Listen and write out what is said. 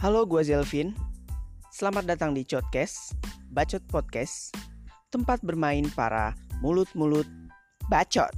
Halo, gue Zelvin. Selamat datang di Podcast, Bacot Podcast, tempat bermain para mulut-mulut bacot.